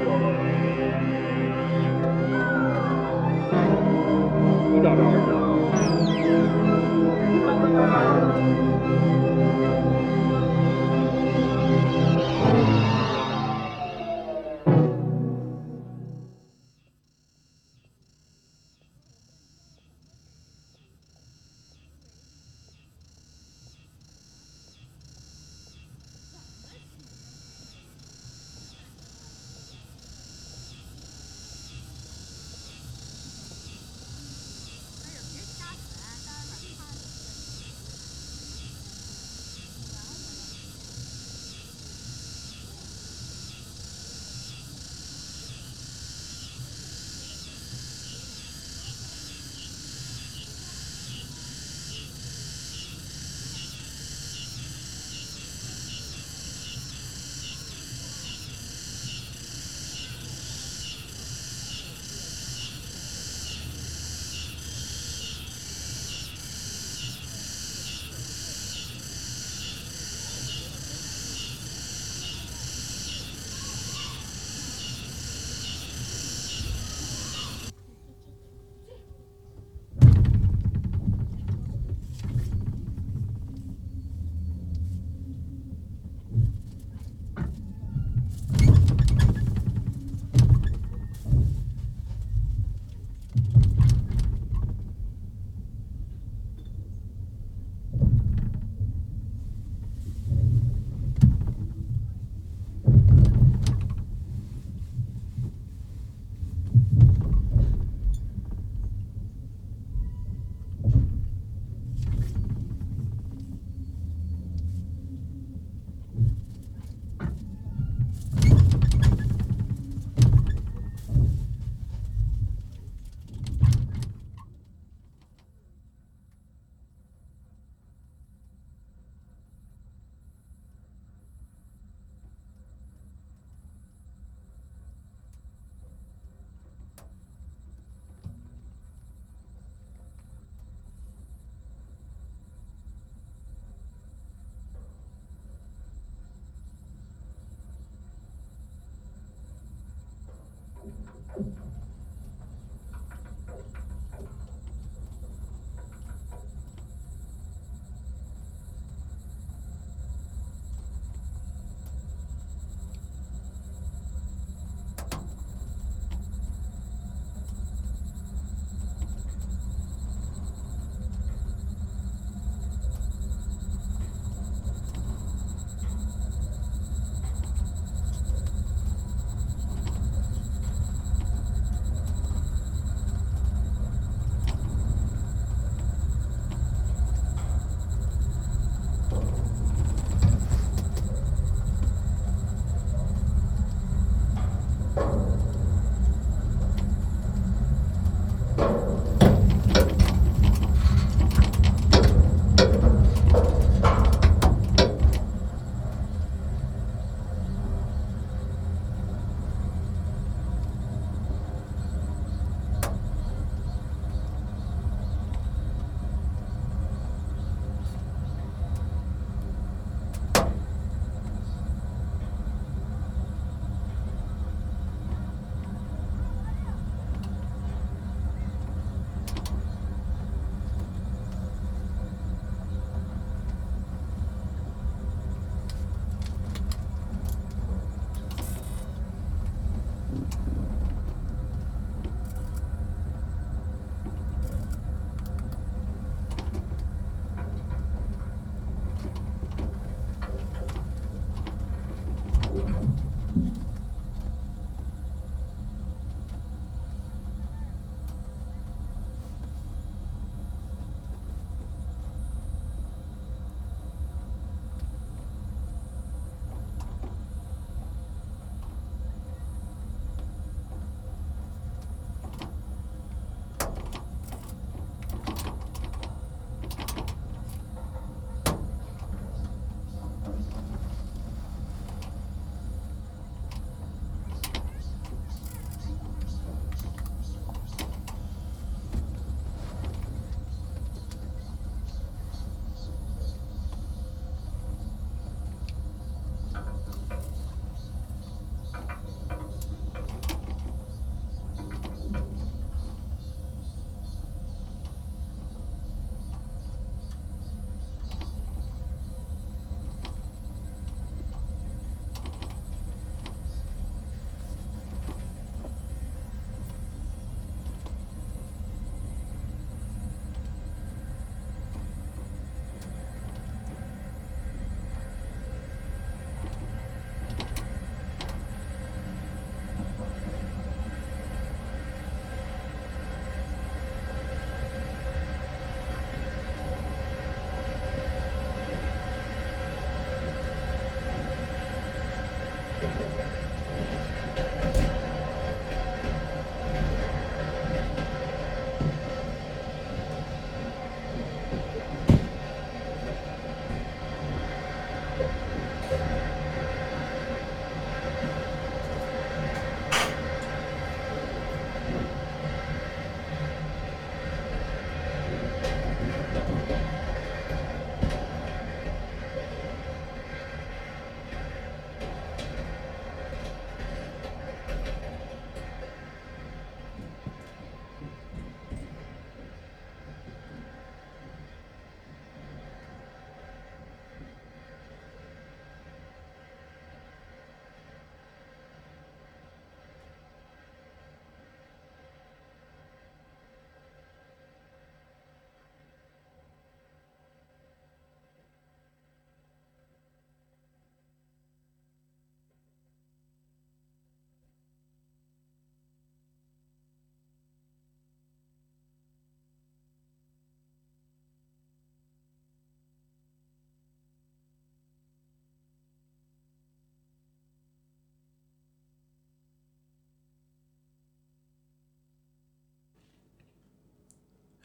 Música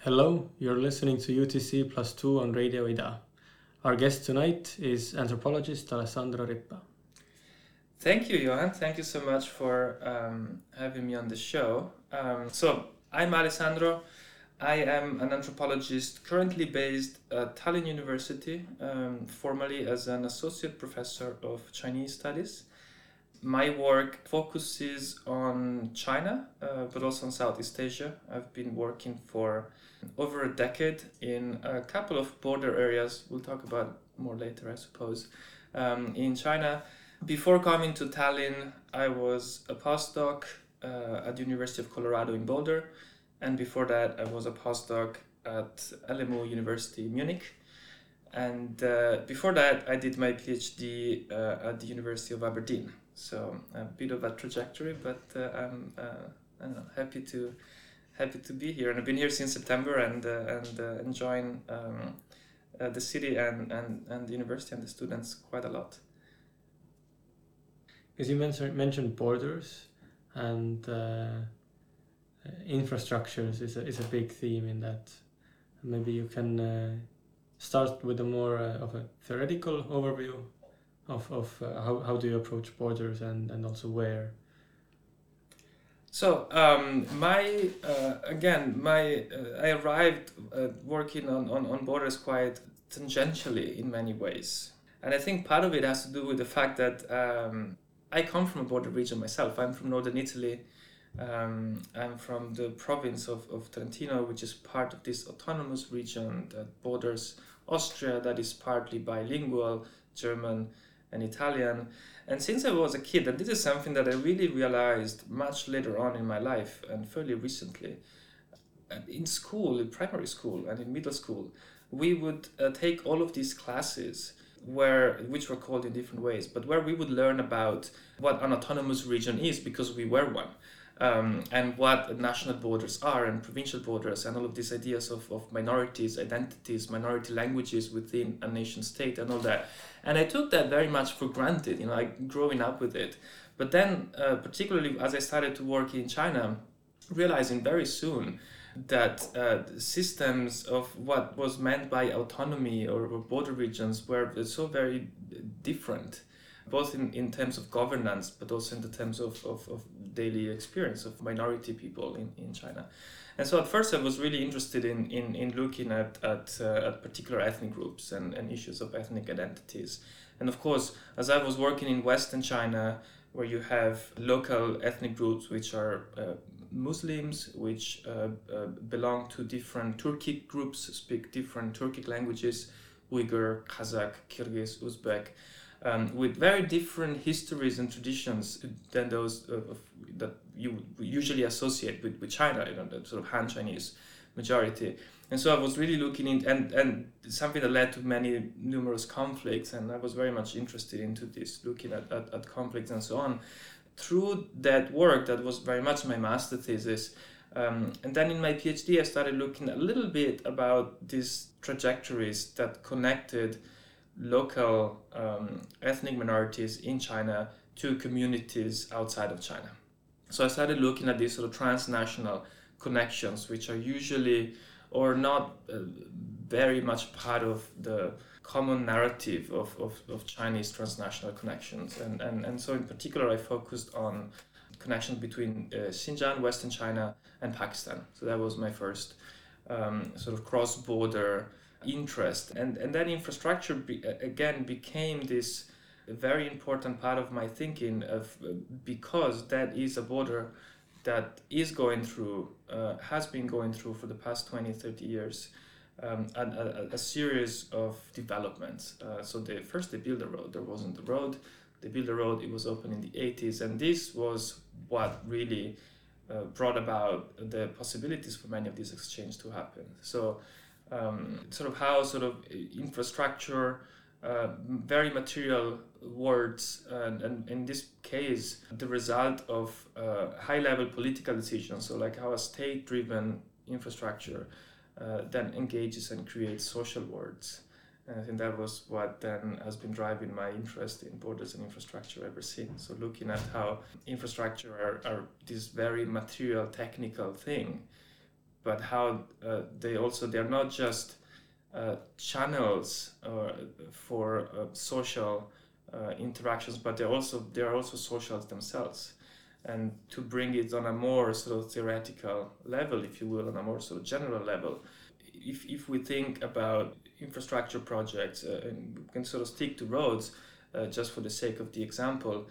Hello, you're listening to UTC Plus 2 on Radio Ida. Our guest tonight is anthropologist Alessandro Rippa. Thank you, Johan. Thank you so much for um, having me on the show. Um, so, I'm Alessandro. I am an anthropologist currently based at Tallinn University, um, formerly as an associate professor of Chinese studies. My work focuses on China, uh, but also on Southeast Asia. I've been working for over a decade in a couple of border areas. We'll talk about more later, I suppose. Um, in China, before coming to Tallinn, I was a postdoc uh, at the University of Colorado in Boulder, and before that, I was a postdoc at LMU University Munich. And uh, before that, I did my PhD uh, at the University of Aberdeen. So a bit of a trajectory, but uh, I'm uh, I know, happy to happy to be here, and I've been here since September and uh, and enjoying um, the city and, and, and the university and the students quite a lot. Because you mentioned mentioned borders and infrastructures is a is a big theme in that. Maybe you can uh, start with a more uh, of a theoretical overview of of uh, how how do you approach borders and and also where. So um, my uh, again my uh, I arrived uh, working on, on, on borders quite tangentially in many ways, and I think part of it has to do with the fact that um, I come from a border region myself. I'm from northern Italy. Um, I'm from the province of, of Trentino, which is part of this autonomous region that borders Austria, that is partly bilingual, German and Italian. And since I was a kid, and this is something that I really realized much later on in my life and fairly recently, uh, in school, in primary school and in middle school, we would uh, take all of these classes where which were called in different ways, but where we would learn about what an autonomous region is because we were one. Um, and what national borders are and provincial borders and all of these ideas of, of minorities, identities, minority languages within a nation state and all that. And I took that very much for granted, you know, like growing up with it. But then, uh, particularly as I started to work in China, realizing very soon that uh, systems of what was meant by autonomy or, or border regions were so very different both in, in terms of governance, but also in the terms of, of, of daily experience of minority people in, in China. And so at first I was really interested in, in, in looking at, at, uh, at particular ethnic groups and, and issues of ethnic identities. And of course, as I was working in Western China, where you have local ethnic groups which are uh, Muslims, which uh, uh, belong to different Turkic groups, speak different Turkic languages, Uyghur, Kazakh, Kyrgyz, Uzbek, um, with very different histories and traditions than those of, that you usually associate with, with China, you know, the sort of Han Chinese majority. And so I was really looking in, and, and something that led to many numerous conflicts, and I was very much interested into this, looking at, at, at conflicts and so on. Through that work, that was very much my master thesis, um, and then in my PhD, I started looking a little bit about these trajectories that connected local um, ethnic minorities in China to communities outside of China. So I started looking at these sort of transnational connections, which are usually or not uh, very much part of the common narrative of, of, of Chinese transnational connections. And, and, and so, in particular, I focused on connection between uh, Xinjiang, Western China, and Pakistan. So, that was my first um, sort of cross border interest. And, and then infrastructure be, again became this very important part of my thinking of because that is a border that is going through, uh, has been going through for the past 20, 30 years. Um, a, a, a, series of developments. Uh, so they first they built a road. There wasn't a road. They built a road. It was open in the 80s, and this was what really uh, brought about the possibilities for many of these exchanges to happen. So um, sort of how sort of infrastructure, uh, very material words, and, and, in this case, the result of uh, high level political decisions. So, like how a state driven infrastructure uh, then engages and creates social words. And I think that was what then has been driving my interest in borders and infrastructure ever since. So looking at how infrastructure are, are this very material, technical thing, but how uh, they also they're not just uh, channels uh, for uh, social uh, interactions, but they're also they're also socials themselves. And to bring it on a more sort of theoretical level, if you will, on a more sort of general level, if, if we think about infrastructure projects and we can sort of stick to roads, just for the sake of the example,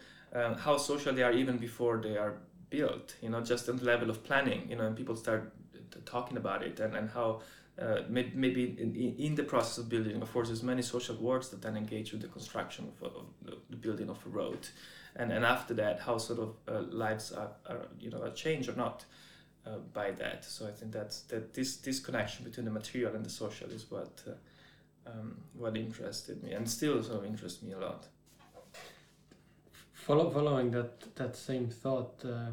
how social they are even before they are built, you know, just on the level of planning, you know, and people start talking about it and, and how uh, maybe in, in the process of building, of course, there's many social works that then engage with the construction of, of the building of a road, and and after that, how sort of uh, lives are, are you know are changed or not uh, by that. So I think that's that this this connection between the material and the social is what uh, um, what interested me and still sort of interests me a lot. Follow, following that that same thought, uh,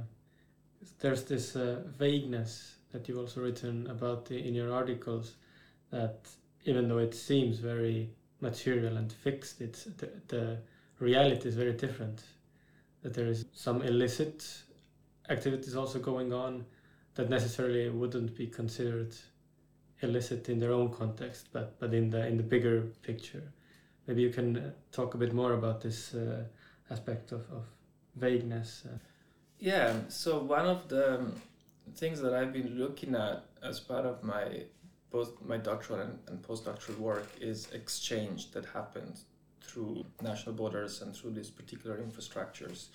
there's this uh, vagueness that you've also written about the, in your articles that even though it seems very material and fixed, it's the, the reality is very different. That there is some illicit activities also going on that necessarily wouldn't be considered illicit in their own context, but but in the in the bigger picture. Maybe you can uh, talk a bit more about this uh, aspect of, of vagueness. Uh. Yeah. So one of the things that I've been looking at as part of my both my doctoral and, and postdoctoral work is exchange that happens through national borders and through these particular infrastructures.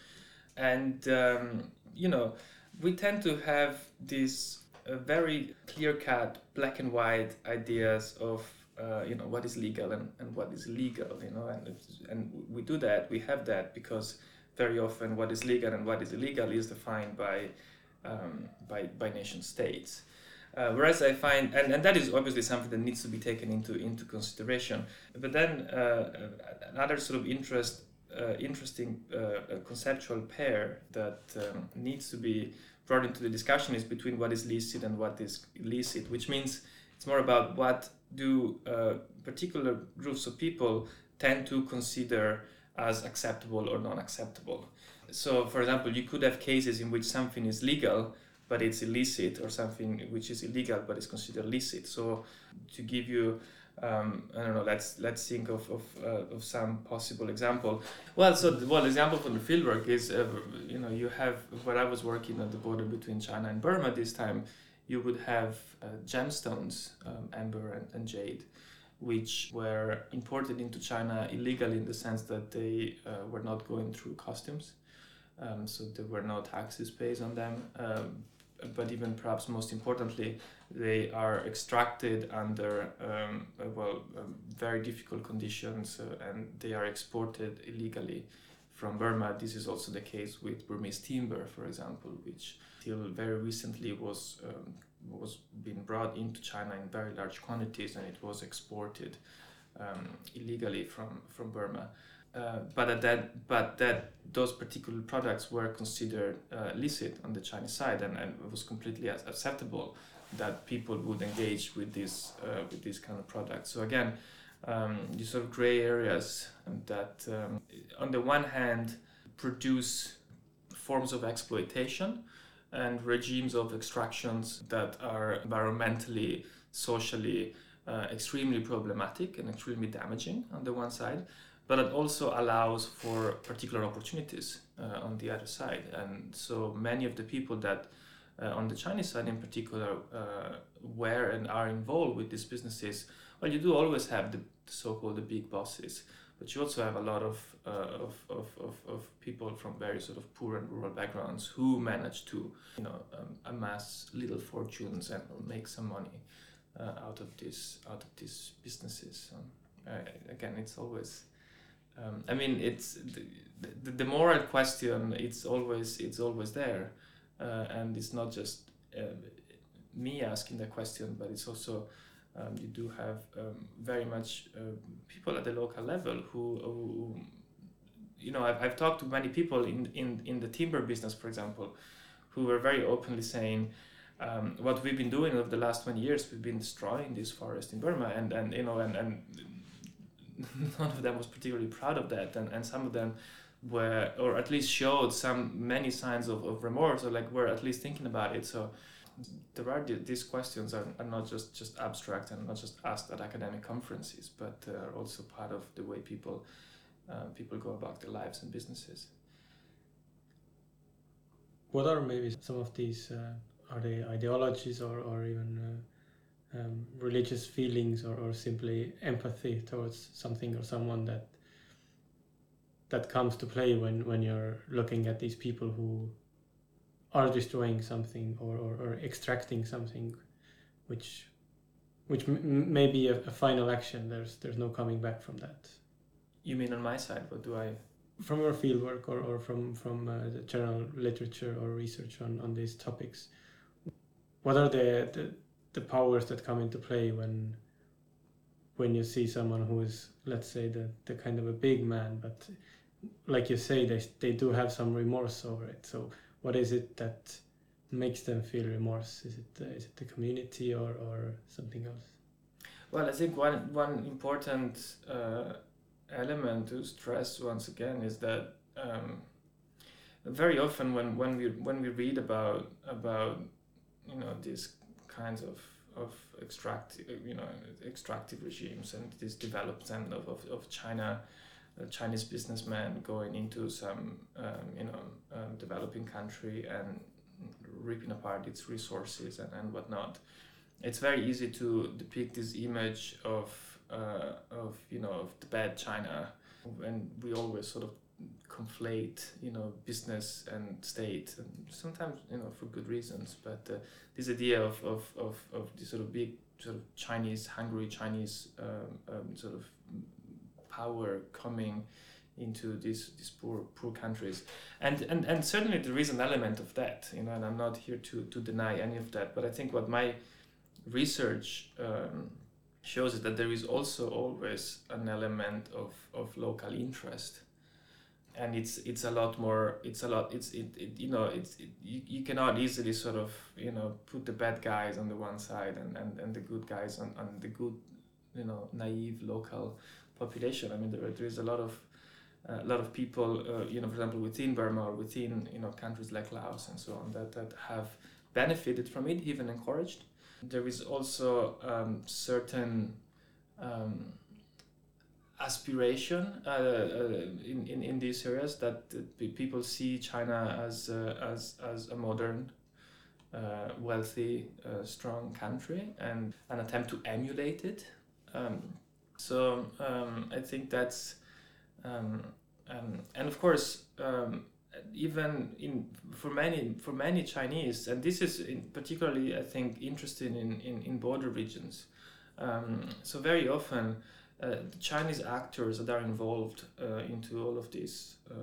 And, um, you know, we tend to have these uh, very clear cut, black and white ideas of, uh, you know, what is legal and, and what is illegal, you know, and, and we do that, we have that because very often what is legal and what is illegal is defined by um, by, by nation states. Uh, whereas I find, and, and that is obviously something that needs to be taken into, into consideration. But then uh, another sort of interest, uh, interesting uh, conceptual pair that um, needs to be brought into the discussion is between what is licit and what is illicit, which means it's more about what do uh, particular groups of people tend to consider as acceptable or non-acceptable so for example you could have cases in which something is legal but it's illicit or something which is illegal but is considered licit so to give you um, I don't know. Let's let's think of of, uh, of some possible example. Well, so the, well, example from the fieldwork is uh, you know you have where I was working at the border between China and Burma this time, you would have uh, gemstones, um, amber and, and, jade, which were imported into China illegally in the sense that they uh, were not going through customs um, so there were no taxes paid on them. Um, but even perhaps most importantly, they are extracted under um, uh, well um, very difficult conditions uh, and they are exported illegally from Burma. This is also the case with Burmese timber, for example, which till very recently was um, was being brought into China in very large quantities and it was exported um, illegally from from Burma. Uh, but that but that those particular products were considered uh, licit on the Chinese side, and, and it was completely acceptable that people would engage with this uh, with these kind of products. So again, um, these sort of gray areas that, um, on the one hand, produce forms of exploitation and regimes of extractions that are environmentally, socially uh, extremely problematic and extremely damaging on the one side but it also allows for particular opportunities uh, on the other side. And so many of the people that uh, on the Chinese side in particular uh, were and are involved with these businesses, well, you do always have the so-called the big bosses, but you also have a lot of, uh, of, of, of, of, people from very sort of poor and rural backgrounds who manage to, you know, um, amass little fortunes and make some money uh, out of this out of these businesses. Um, again, it's always um, I mean, it's the, the, the, moral question. It's always it's always there, uh, and it's not just uh, me asking the question, but it's also um, you do have um, very much uh, people at the local level who, who you know, I've, I've talked to many people in, in, in the timber business, for example, who were very openly saying, um, what we've been doing over the last 20 years, we've been destroying this forest in Burma, and, and you know, and, and none of them was particularly proud of that, and, and some of them were, or at least showed some many signs of, of remorse, or like were at least thinking about it. So there are these questions are, are not just, just abstract and not just asked at academic conferences, but are also part of the way people uh, people go about their lives and businesses. What are maybe some of these? Uh, are they ideologies or, or even uh, um, religious feelings or, or simply empathy towards something or someone that that comes to play when, when you're looking at these people who are destroying something or, or, or extracting something which which m- may be a, a, final action. There's there's no coming back from that. You mean on my side? What do i from your fieldwork or, or from from uh, the general literature or research on, on these topics what are the, the the powers that come into play when when you see someone who is let's say the, the kind of a big man but like you say they, they do have some remorse over it so what is it that makes them feel remorse? Is it uh, is it the community or, or something else? Well, I think one one important uh, element to stress once again is that um, very often when, when we when we read about about you know these kinds of of extract you know extractive regimes and this development of, of, of China Chinese businessman going into some um, you know um, developing country and ripping apart its resources and, and whatnot. It's very easy to depict this image of uh, of you know of the bad China, and we always sort of conflate you know business and state, and sometimes you know for good reasons. But uh, this idea of, of, of, of this sort of big sort of Chinese hungry Chinese um, um, sort of power coming into these these poor poor countries and and and certainly there is an element of that you know and i'm not here to to deny any of that but i think what my research um, shows is that there is also always an element of of local interest and it's it's a lot more it's a lot it's it, it you know it's it, you, you cannot easily sort of you know put the bad guys on the one side and and, and the good guys on, on the good you know naive local population. I mean, there, there is a lot of a lot of people, uh, you know, for example, within Burma or within you know countries like Laos and so on, that that have benefited from it, even encouraged. There is also um, certain um, aspiration uh, uh, in, in, in these areas that people see China as uh, as as a modern, uh, wealthy, uh, strong country and an attempt to emulate it. Um, so um, I think that's, um, um, and of course, um, even in for many for many Chinese, and this is particularly I think interesting in in, in border regions. Um, so very often, uh, the Chinese actors that are involved uh, into all of these uh,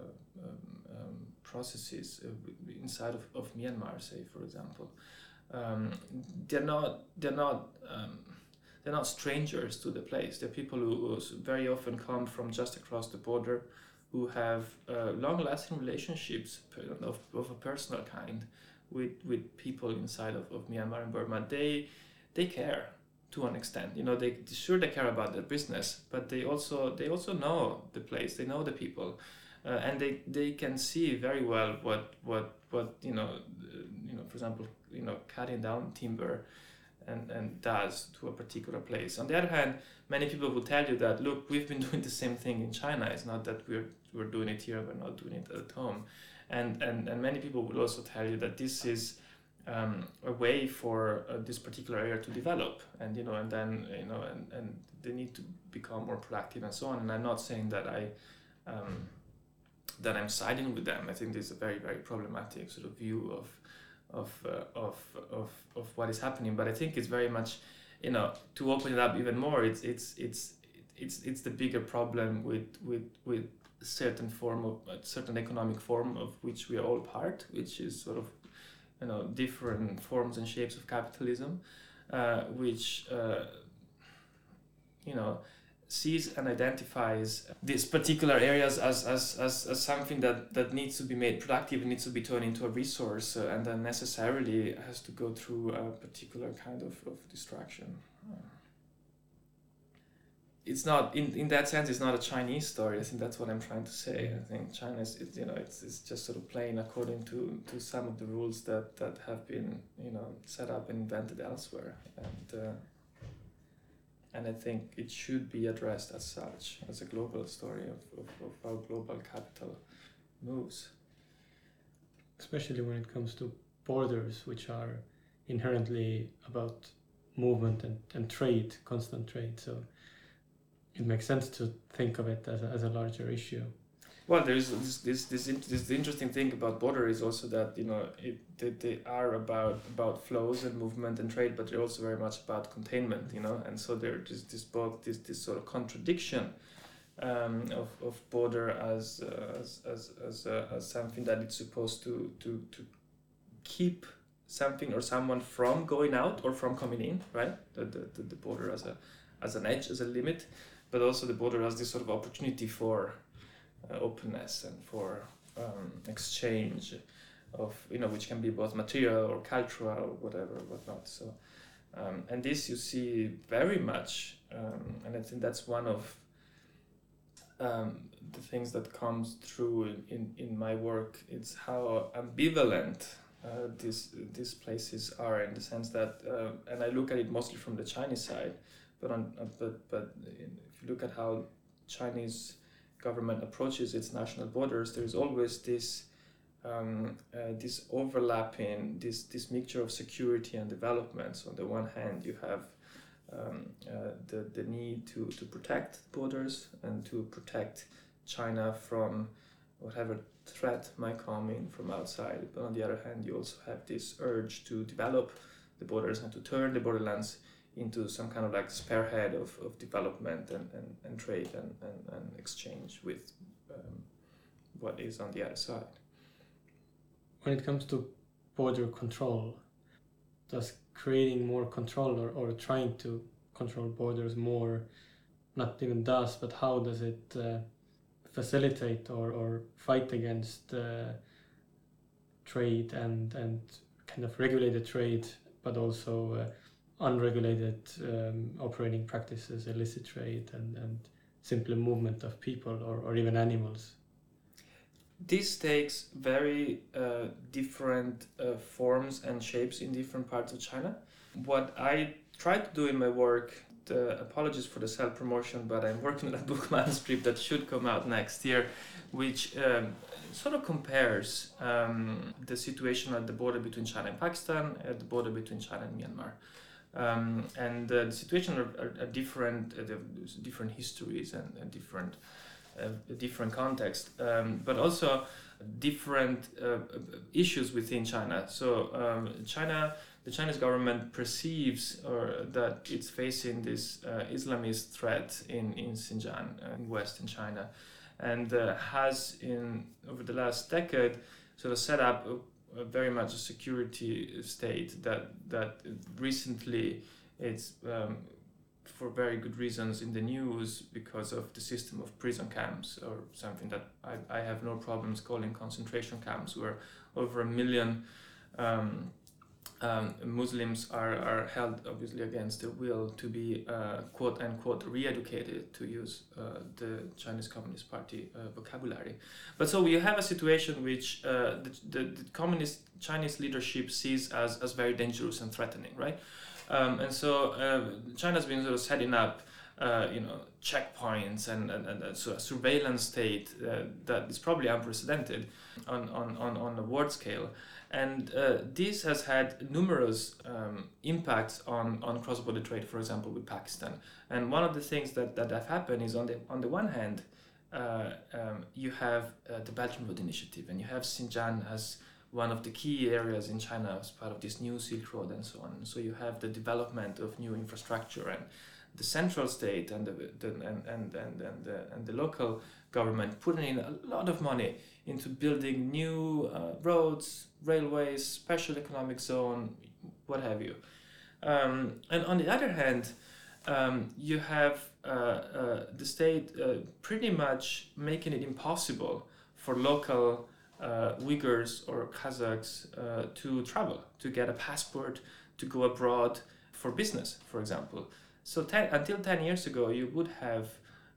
um, processes uh, inside of, of Myanmar, say for example, they're not they're not they're not strangers to the place. They're people who, very often come from just across the border, who have uh, long-lasting relationships of, of a personal kind with with people inside of, of Myanmar and Burma. They they care to an extent. You know, they sure they care about their business, but they also they also know the place. They know the people. Uh, and they, they can see very well what what what you know uh, you know for example you know cutting down timber and, and does to a particular place. On the other hand, many people will tell you that look, we've been doing the same thing in China. It's not that we're we're doing it here, we're not doing it at home. And and, and many people will also tell you that this is um, a way for uh, this particular area to develop. And you know and then you know and, and they need to become more productive and so on. And i'm not saying that i um, that i'm siding with them. I think this is a very very problematic sort of view of of, uh, of, of, of what is happening. But I think it's very much, you know, to open it up even more, it's, it's, it's, it's, it's the bigger problem with, with, with certain form of, a certain economic form of which we are all part, which is sort of, you know, different forms and shapes of capitalism, uh, which, uh, you know, sees and identifies these particular areas as, as, as, as something that, that needs to be made productive, needs to be turned into a resource, uh, and then necessarily has to go through a particular kind of, of distraction. It's not in, in that sense it's not a chinese story. I think that's what i'm trying to say. I think china is it, you know it's, it's just sort of playing according to, to some of the rules that, that have been you know set up and invented elsewhere. And uh, and i think it should be addressed as such as a global story of, of, of how global capital moves. Especially when it comes to borders which are inherently about movement and, and trade constant trade. So it makes sense to think of it as a, as a larger issue. Well, there's this this this, this interesting thing about border is also that you know it they, they are about about flows and movement and trade, but they're also very much about containment, you know, and so there's this this both this this sort of contradiction um, of, of border as uh, as as as, uh, as something that it's supposed to to to keep something or someone from going out or from coming in, right? The the, the border as a as an edge as a limit but also the border has this sort of opportunity for uh, openness and for um, exchange of you know which can be both material or cultural or whatever whatnot. So um, and this you see very much um, and I think that's one of um, the things that comes through in, in, in my work. It's how ambivalent uh, these these places are in the sense that uh, and I look at it mostly from the Chinese side but on but but if you look at how Chinese government approaches its national borders, there's always this um, uh, this overlapping, this this mixture of security and development. So on the one hand, you have um, uh, the the need to to protect borders and to protect China from whatever threat might come in from outside. But on the other hand, you also have this urge to develop the borders and to turn the borderlands into some kind of like spearhead of, of development and, and, and trade and, and, and exchange with um, what is on the other side. When it comes to border control, does creating more control or, or trying to control borders more, not even does, but how does it uh, facilitate or, or fight against uh, trade and, and kind of regulate the trade, but also uh, unregulated um, operating practices, illicit trade, and, and simpler movement of people or, or even animals. This takes very uh, different uh, forms and shapes in different parts of China. What I try to do in my work, the, apologies for the self promotion, but I'm working on a book manuscript that should come out next year, which um, sort of compares um, the situation at the border between China and Pakistan, at the border between China and Myanmar. Um, and uh, the situation are, are, are different, uh, different histories and, and different uh, different context, um, but also different uh, issues within China. So um, China, the Chinese government perceives or that it's facing this uh, Islamist threat in in Xinjiang, uh, in Western China, and has in over the last decade sort of set up very much a security state that that recently it's um, for very good reasons in the news because of the system of prison camps or something that I, I have no problems calling concentration camps where over a million um, um, Muslims are, are held obviously against their will to be uh, quote unquote re-educated to use uh, the Chinese Communist Party uh, vocabulary. But so we have a situation which uh, the, the, the, communist Chinese leadership sees as, as very dangerous and threatening, right? Um, and so uh, China's been sort of setting up uh, you know checkpoints and, and, and a surveillance state that is probably unprecedented on, on, on, on a world scale and uh, this has had numerous um, impacts on, on cross-border trade, for example, with Pakistan. And one of the things that, that have happened is on the on the one hand, uh, um, you have uh, the Belt and Road Initiative, and you have Xinjiang as one of the key areas in China as part of this new Silk Road and so on. So you have the development of new infrastructure and the central state and the, the and, and, and, and, the, and the local government putting in a lot of money into building new uh, roads, railways, special economic zone, what have you. Um, and on the other hand, um, you have uh, uh, the state uh, pretty much making it impossible for local uh, Uyghurs or Kazakhs uh, to travel, to get a passport, to go abroad for business, for example. So ten, until 10 years ago, you would have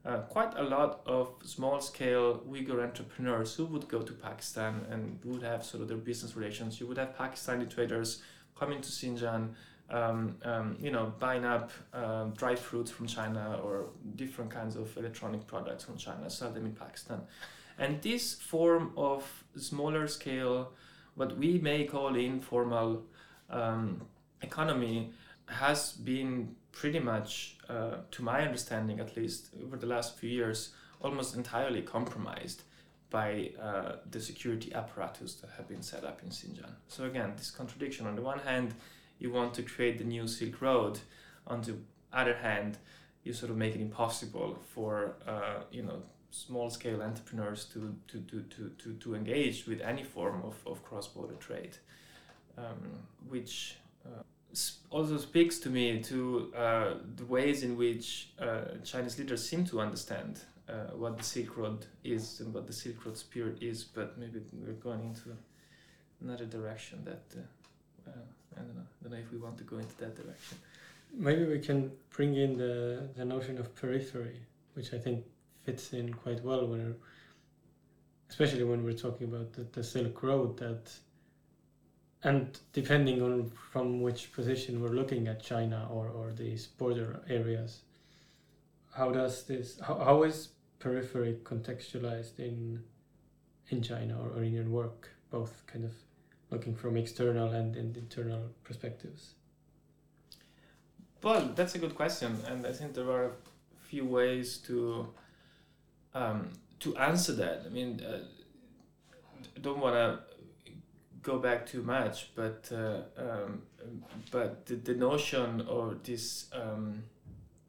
uh, quite a lot of small scale Uyghur entrepreneurs who would go to Pakistan and would have sort of their business relations. You would have Pakistani traders coming to Xinjiang, um, um, you know, buying up um, dried fruits from China or different kinds of electronic products from China, sell them in Pakistan. And this form of smaller scale, what we may call informal um, economy, has been pretty much, uh, to my understanding at least, over the last few years, almost entirely compromised by uh, the security apparatus that have been set up in Xinjiang. So again, this contradiction. On the one hand, you want to create the new Silk Road. On the other hand, you sort of make it impossible for uh, you know small scale entrepreneurs to, to, to, to, to, to engage with any form of, of cross border trade, um, which uh, also speaks to me to uh, the ways in which uh, Chinese leaders seem to understand uh, what the Silk Road is and what the Silk Road spirit is, but maybe we're going into another direction that uh, uh, I don't know. I don't know if we want to go into that direction. Maybe we can bring in the, the notion of periphery, which I think fits in quite well when, especially when we're talking about the, the Silk Road. That and depending on from which position we're looking at China or, or these border areas, how does this how, how is periphery contextualized in in China or, or in your work, both kind of looking from external and, and internal perspectives? Well, that's a good question, and I think there are a few ways to um, to answer that. I mean, uh, don't want to go back too much, but uh, um, but the, the notion of this um,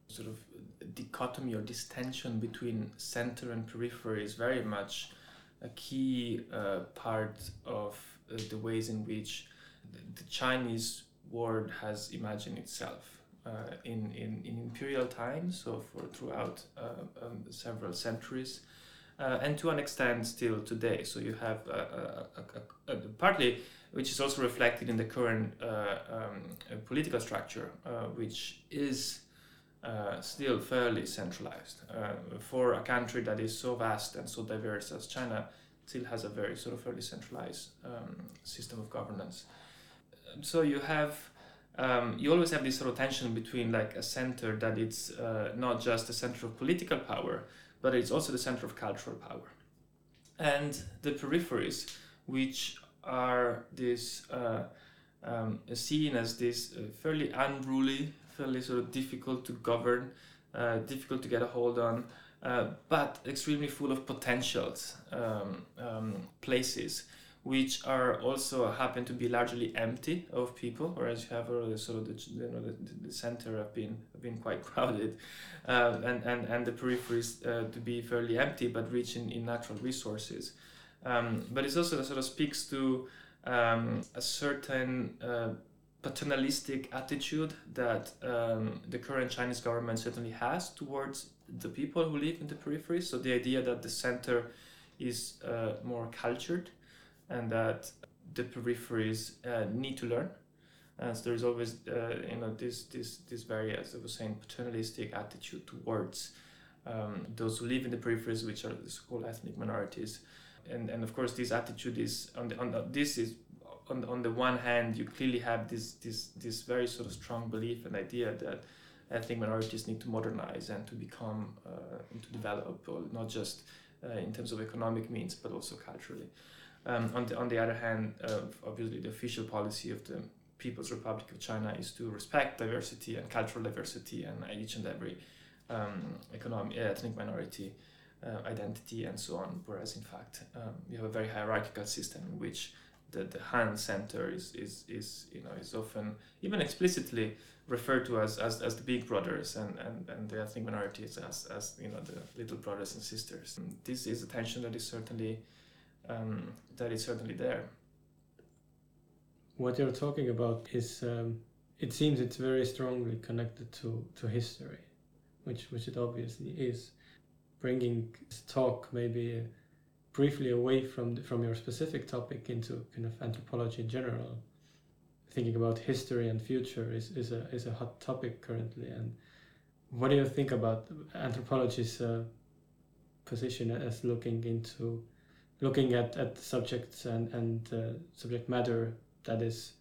sort of dichotomy or this tension between center and periphery is very much a key uh, part of uh, the ways in which the Chinese world has imagined itself. Uh, in, in, in imperial times, so for throughout uh, um, several centuries, uh, and to an extent still today. So you have a, a, a, partly, which is also reflected in the current um, political structure, which is uh, still fairly centralized. Uh, for a country that is so vast and so diverse as China, still has a very sort of fairly centralized um, system of governance. So you have um, you always have this sort of tension between like a center that it's uh, not just a center of political power, but it's also the center of cultural power, and the peripheries, which are this uh, um, seen as this uh, fairly unruly, fairly sort of difficult to govern, uh, difficult to get a hold on, uh, but extremely full of potentials um, um, places which are also happen to be largely empty of people, whereas you have already sort of the you know the, the center have been have been quite crowded, uh, and, and and the peripheries uh, to be fairly empty but rich in, in natural resources. Um, but it also sort of speaks to um, a certain uh, paternalistic attitude that um, the current Chinese government certainly has towards the people who live in the peripheries. So the idea that the center is uh, more cultured and that the peripheries uh, need to learn. And so there's always, uh, you know, this this this very, as I was saying, paternalistic attitude towards um, those who live in the peripheries, which are the so-called ethnic minorities, and and of course this attitude is on the on the, this is on on the one hand you clearly have this this this very sort of strong belief and idea that ethnic minorities need to modernize and to become uh, and to develop, not just uh, in terms of economic means but also culturally. Um, on, the, on the other hand, uh, obviously, the official policy of the People's Republic of China is to respect diversity and cultural diversity and each and every um, economic, ethnic minority uh, identity and so on. Whereas, in fact, um, we have a very hierarchical system in which the, the Han Center is, is, is, you know, is often, even explicitly, referred to as, as, as the big brothers and, and, and the ethnic minorities as, as you know the little brothers and sisters. And this is a tension that is certainly um, that is certainly there. What you're talking about is, um, it seems it's very strongly connected to, to history, which, which it obviously is. Bringing talk maybe briefly away from, the, from your specific topic into kind of anthropology in general, thinking about history and future is, is, a, is a hot topic currently. And what do you think about anthropology's uh, position as looking into looking at, at subjects and, and uh, subject matter that is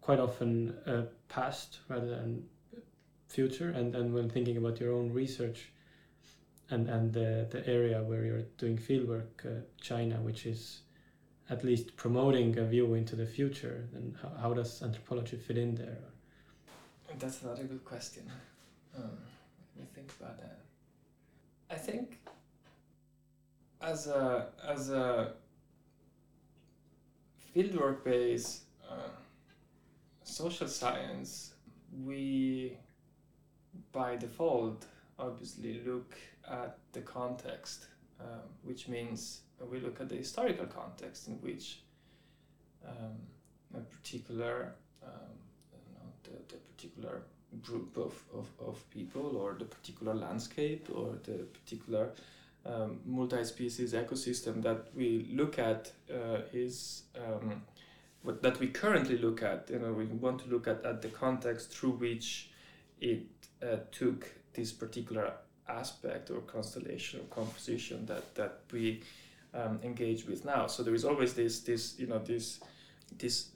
quite often uh, past rather than future and, and when thinking about your own research and, and the, the area where you're doing fieldwork, uh, China, which is at least promoting a view into the future, then how, how does anthropology fit in there? That's another good question. Um, let me think about that. I think as a as a fieldwork based uh, social science, we by default obviously look at the context, um, which means we look at the historical context in which um, a particular um, know, the, the particular group of, of, of people or the particular landscape or the particular um, multi-species ecosystem that we look at uh, is um, what that we currently look at you know we want to look at, at the context through which it uh, took this particular aspect or constellation or composition that that we um, engage with now. So there is always this this you know this this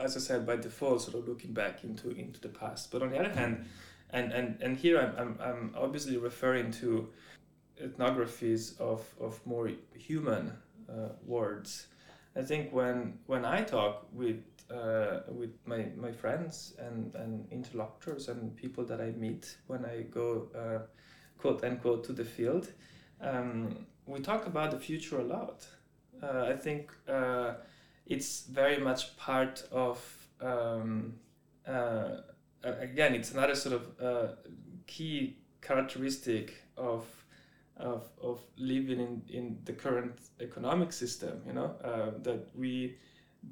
as I said by default sort of looking back into into the past. But on the other hand and and and here I'm I'm, I'm obviously referring to ethnographies of, of more human uh, words. I think when when I talk with uh, with my, my friends and, and interlocutors and people that I meet when I go uh, quote unquote to the field, um, we talk about the future a lot. Uh, I think uh, it's very much part of um, uh, again it's another sort of key characteristic of of, of living in, in the current economic system, you know, uh, that we,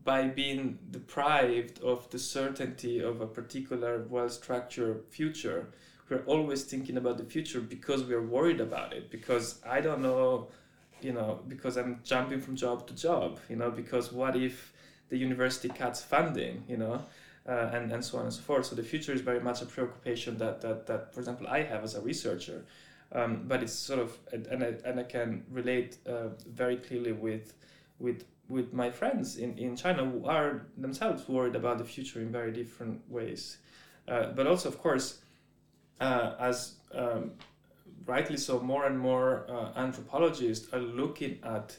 by being deprived of the certainty of a particular well-structured future, we're always thinking about the future because we're worried about it, because I don't know, you know, because I'm jumping from job to job, you know, because what if the university cuts funding, you know, uh, and, and so on and so forth. So the future is very much a preoccupation that, that, that for example, I have as a researcher. Um, but it's sort of and I, and I can relate uh, very clearly with with with my friends in, in China who are themselves worried about the future in very different ways. Uh, but also, of course, uh, as um, rightly so, more and more uh, anthropologists are looking at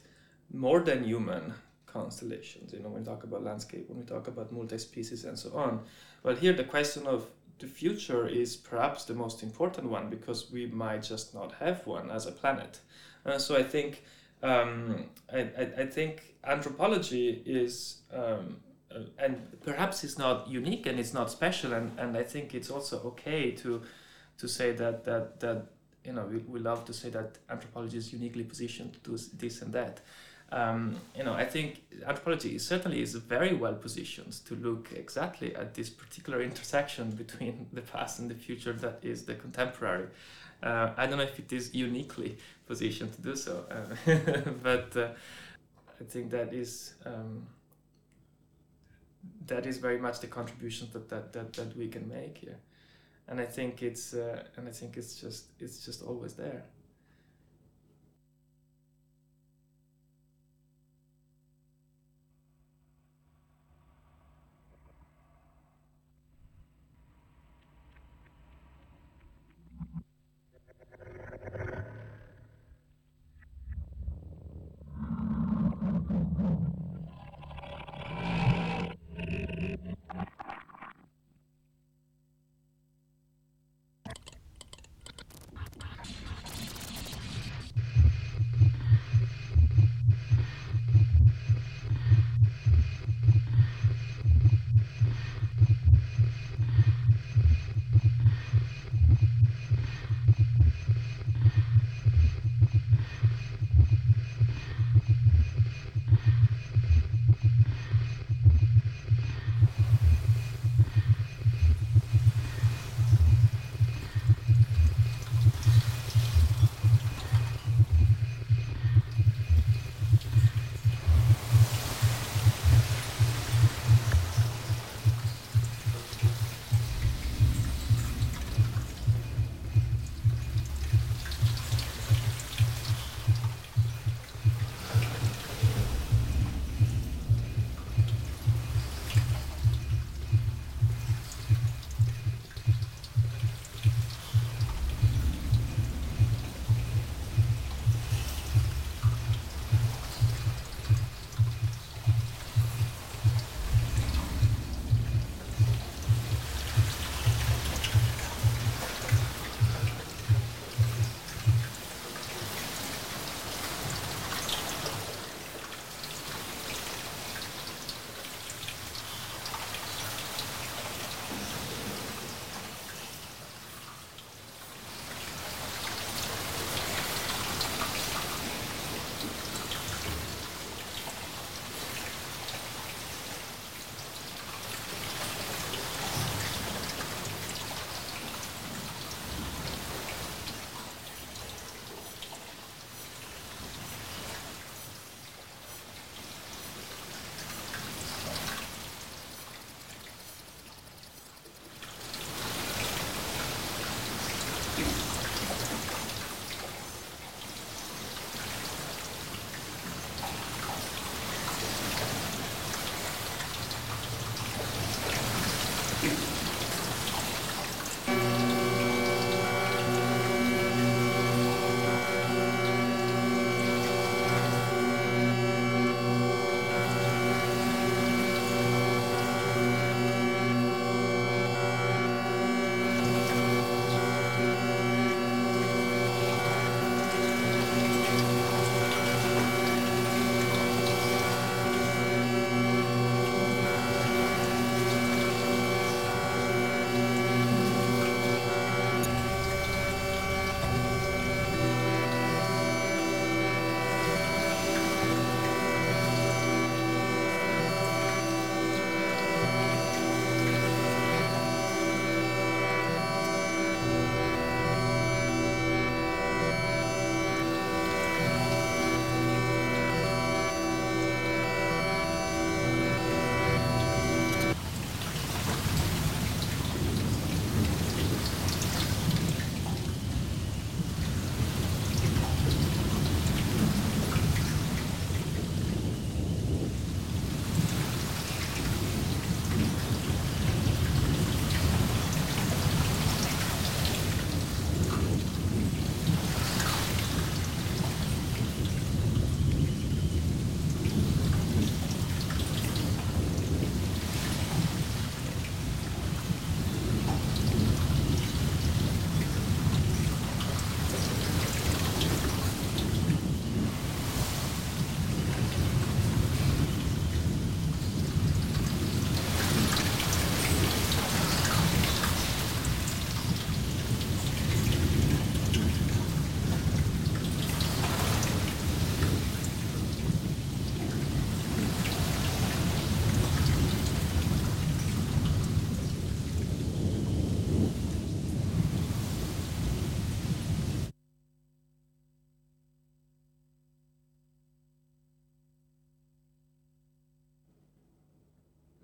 more than human constellations. You know, when we talk about landscape, when we talk about multi-species and so on. Well, here the question of the future is perhaps the most important one because we might just not have one as a planet. Uh, so I think um, I, I, I, think anthropology is um, uh, and perhaps it's not unique and it's not special and, and I think it's also okay to to say that that that you know we, we love to say that anthropology is uniquely positioned to do this and that um, you know, I think anthropology certainly is very well positioned to look exactly at this particular intersection between the past and the future that is the contemporary. Uh, I don't know if it is uniquely positioned to do so, uh, but uh, I think that is um, that is very much the contribution that, that, that, that we can make here, and I think it's uh, and I think it's just it's just always there.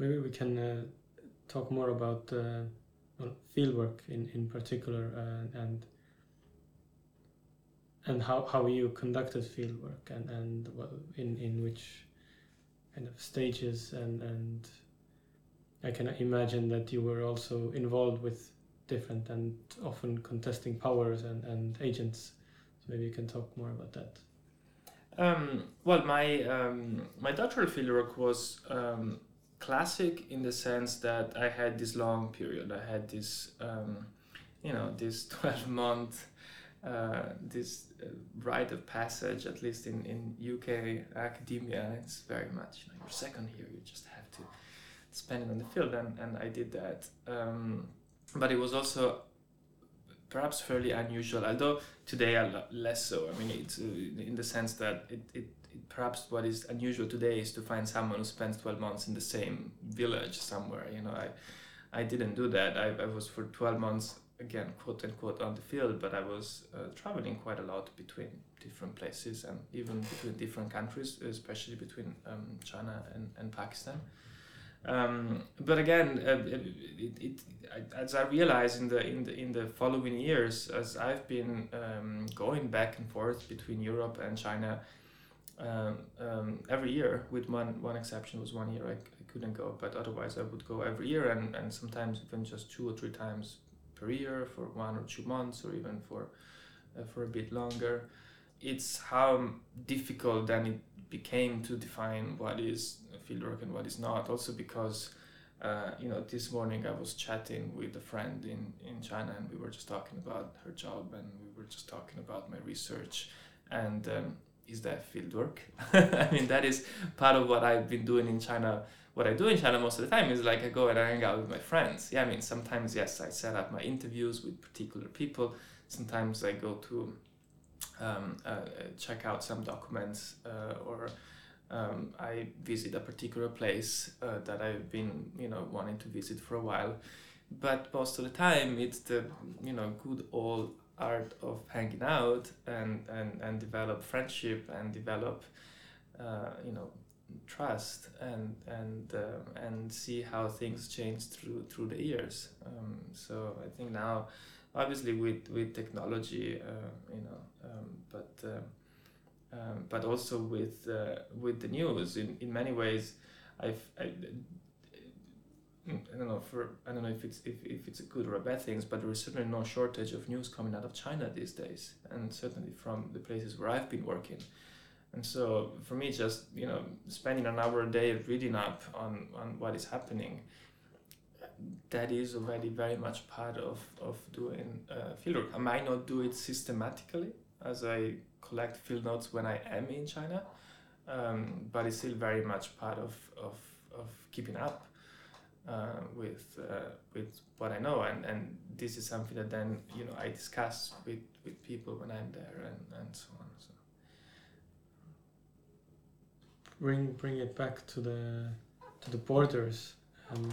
Maybe we can uh, talk more about uh, well, fieldwork in in particular uh, and and how, how you conducted fieldwork and and in in which kind of stages and and I can imagine that you were also involved with different and often contesting powers and, and agents. So maybe you can talk more about that. Um, well, my um, my doctoral fieldwork was um, classic in the sense that I had this long period. I had this, um, you know, this twelve month, uh, this uh, rite of passage. At least in in UK academia, it's very much you know your second year. You just have to spend it on the field, and and I did that. Um, but it was also perhaps fairly unusual, although today a lot less so. I mean, it's uh, in the sense that it, it, perhaps what is unusual today is to find someone who spends 12 months in the same village somewhere. You know, I, I didn't do that. I, I was for 12 months, again, quote unquote, on the field, but I was uh, traveling quite a lot between different places and even between different countries, especially between um, China and, and Pakistan. Um, but again, uh, it, it, it, as I realized in the in the in the following years, as I've been um, going back and forth between Europe and China um, um every year, with one one exception was one year I, I couldn't go, but otherwise I would go every year and, and sometimes even just two or three times per year for one or two months or even for uh, for a bit longer. It's how difficult then it became to define what is fieldwork and what is not. Also because, uh, you know, this morning I was chatting with a friend in, in China and we were just talking about her job and we were just talking about my research and um, is that fieldwork? I mean, that is part of what I've been doing in China. What I do in China most of the time is like I go and I hang out with my friends. Yeah, I mean, sometimes, yes, I set up my interviews with particular people. Sometimes I go to um, uh, check out some documents uh, or um, I visit a particular place uh, that I've been, you know, wanting to visit for a while. But most of the time, it's the, you know, good old art of hanging out and, and, and develop friendship and develop, uh, you know, trust and and uh, and see how things change through through the years. Um, so I think now, obviously with with technology, uh, you know, um, but uh, um, but also with uh, with the news. In, in many ways, I've I, I don't know for I don't know if it's if, if it's a good or a bad things, but there is certainly no shortage of news coming out of China these days, and certainly from the places where I've been working. And so for me, just you know, spending an hour a day reading up on on what is happening, that is already very much part of of doing uh, fieldwork. I might not do it systematically as I collect field notes when I am in China, um, but it's still very much part of, of, of keeping up uh, with uh, with what I know, and, and this is something that then you know I discuss with, with people when I'm there and, and so on. So. Bring bring it back to the to the borders. Um,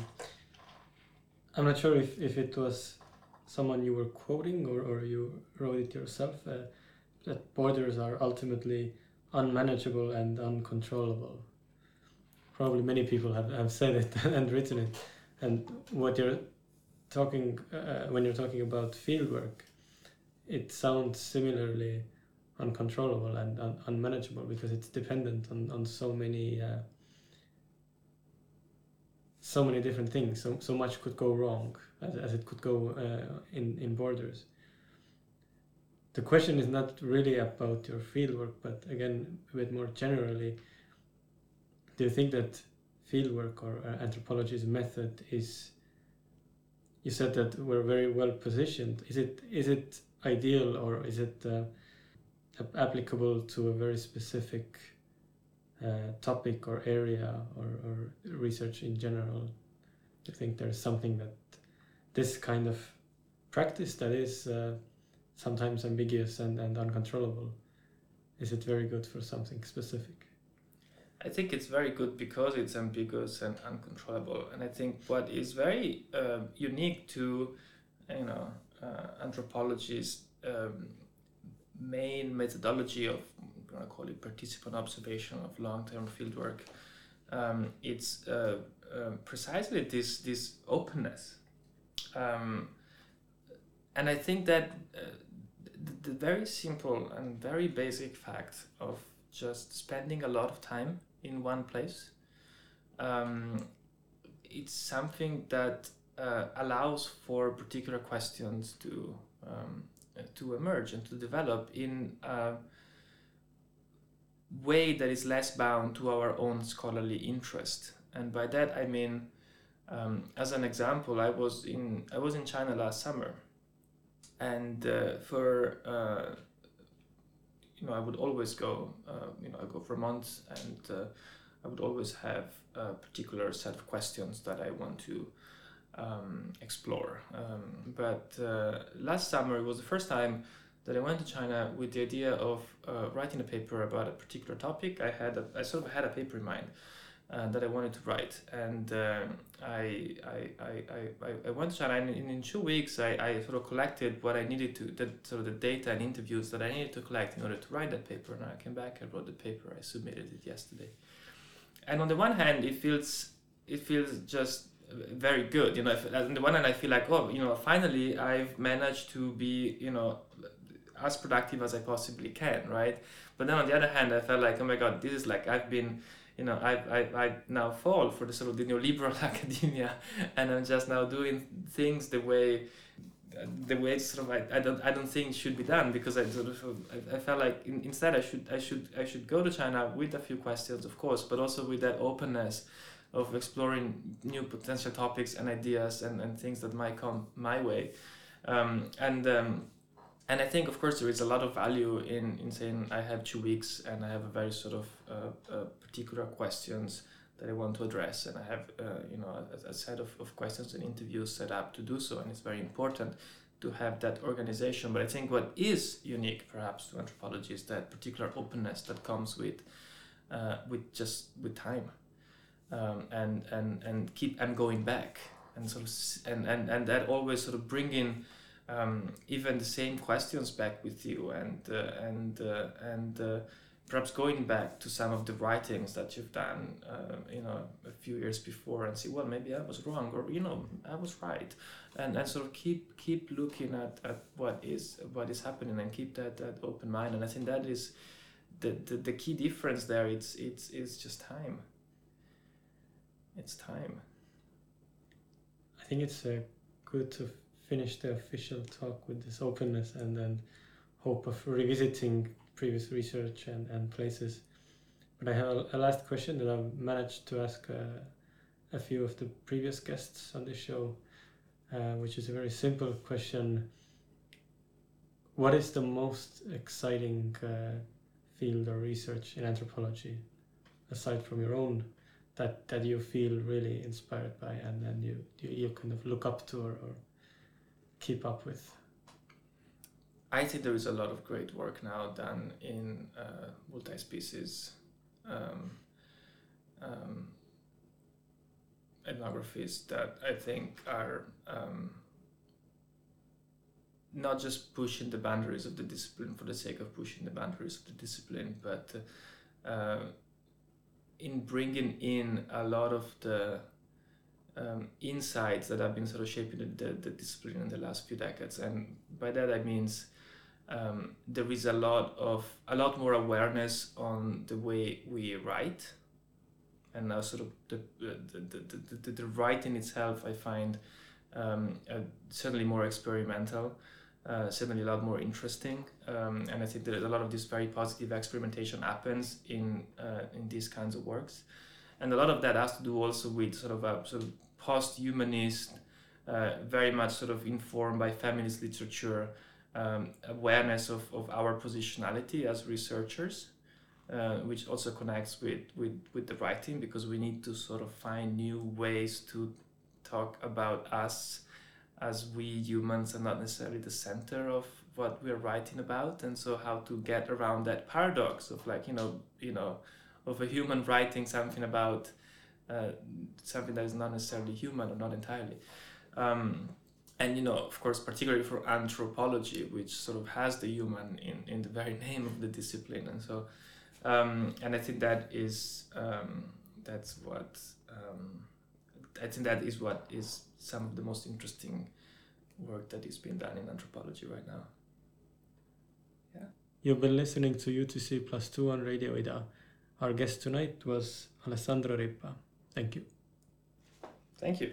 I'm not sure if, if it was someone you were quoting or, or you wrote it yourself. Uh, that borders are ultimately unmanageable and uncontrollable. Probably many people have, have said it and written it. And what you're talking, uh, when you're talking about fieldwork, it sounds similarly uncontrollable and un- unmanageable because it's dependent on, on so many uh, so many different things so, so much could go wrong as, as it could go uh, in, in borders the question is not really about your fieldwork, but again, a bit more generally, do you think that fieldwork or uh, anthropology's method is? You said that we're very well positioned. Is it is it ideal or is it uh, applicable to a very specific uh, topic or area or, or research in general? Do you think there's something that this kind of practice that is uh, sometimes ambiguous and, and uncontrollable, is it very good for something specific? I think it's very good because it's ambiguous and uncontrollable. And I think what is very uh, unique to, you know, uh, anthropology's um, main methodology of, I'm going to call it participant observation of long-term fieldwork, um, it's uh, um, precisely this this openness, um, and I think that uh, the, the very simple and very basic fact of just spending a lot of time in one place, um, it's something that uh, allows for particular questions to um, to emerge and to develop in a way that is less bound to our own scholarly interest. And by that I mean, um, as an example, I was in I was in China last summer, and uh, for uh, you know I would always go uh, you know I go for months and uh, I would always have a particular set of questions that I want to um, explore. Um, but uh, last summer was the first time that I went to China with the idea of uh, writing a paper about a particular topic. I had a, I sort of had a paper in mind uh, that I wanted to write, and uh, I, I, I, I, I went to China, and in, in two weeks I, I sort of collected what I needed to, the, sort of the data and interviews that I needed to collect in order to write that paper. And I came back, I wrote the paper, I submitted it yesterday. And on the one hand, it feels it feels just very good. You know, if, on the one hand, I feel like, oh, you know, finally I've managed to be, you know, as productive as I possibly can, right? But then on the other hand, I felt like, oh my God, this is like I've been, you know, I I, I now fall for the sort of the neoliberal academia, and I'm just now doing things the way the way sort of I, I don't I don't think should be done because I sort of I, I felt like in, instead I should I should I should go to China with a few questions of course but also with that openness of exploring new potential topics and ideas and, and things that might come my way. Um, and um, and I think, of course, there is a lot of value in, in saying I have two weeks and I have a very sort of uh, uh, particular questions that I want to address, and I have uh, you know a, a, set of, of questions and interviews set up to do so, and it's very important to have that organization. But I think what is unique, perhaps, to anthropology is that particular openness that comes with uh, with just with time um, and and and keep and going back and sort of and and, and that always sort of bringing um, even the same questions back with you and uh, and uh, and uh, perhaps going back to some of the writings that you've done uh, you know a few years before and see well maybe I was wrong or you know I was right. And and sort of keep keep looking at, at what is what is happening and keep that that open mind. And I think that is the, the, the key difference there. It's it's it's just time. It's time. I think it's uh, good to finish the official talk with this openness and then hope of revisiting previous research and, and places. But I have a, a last question that I've managed to ask uh, a few of the previous guests on this show, uh, which is a very simple question. What is the most exciting uh, field or research in anthropology, aside from your own that that you feel really inspired by and then you you, you kind of look up to or, or keep up with? I think there is a lot of great work now done in uh, multi-species um, um, ethnographies that I think are um, not just pushing the boundaries of the discipline for the sake of pushing the boundaries of the discipline, but uh, in bringing in a lot of the um, insights that have been sort of shaping the, the, the, discipline in the last few decades. And by that I mean um, there is a lot of a lot more awareness on the way we write, and now sort of the the, the, the, the, writing itself I find um, uh, certainly more experimental uh, certainly a lot more interesting. Um, and I think that a lot of this very positive experimentation happens in uh, in these kinds of works, and a lot of that has to do also with sort of a sort of post-humanist, uh, very much sort of informed by feminist literature, um, awareness of, of our positionality as researchers. Uh, which also connects with, with, with the writing because we need to sort of find new ways to talk about us as we humans are not necessarily the center of what we're writing about and so how to get around that paradox of like you know you know of a human writing something about uh, something that is not necessarily human or not entirely um, and you know of course particularly for anthropology which sort of has the human in, in the very name of the discipline and so um, and i think that is um, that's what um, I think that is what is some of the most interesting work that is being done in anthropology right now. Yeah. You've been listening to UTC Plus 2 on Radio Ida. Our guest tonight was Alessandro Rippa. Thank you. Thank you.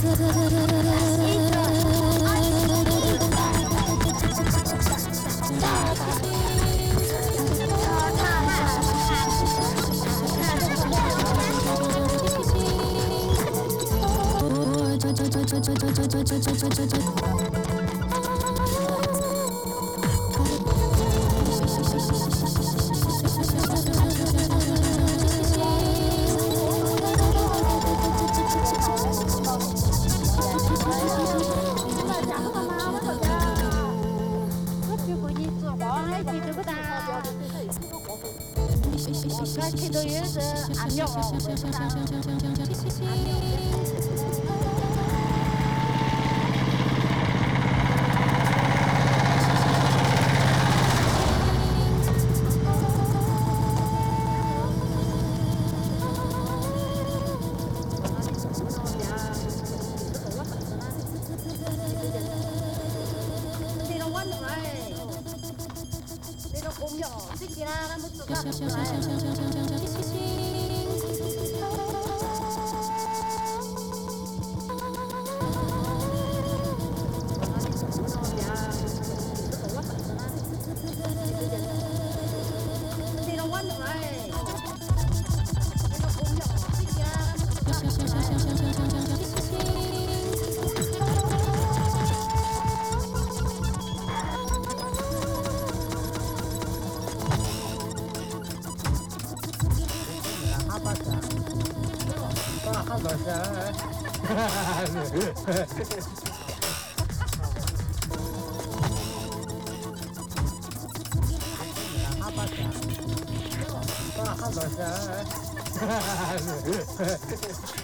Thank you. 去谢谢。往回你都弯来，你都公用，这几啦，俺们自个来。你都弯来，你都公用，这几啦，俺们自个来。Meep.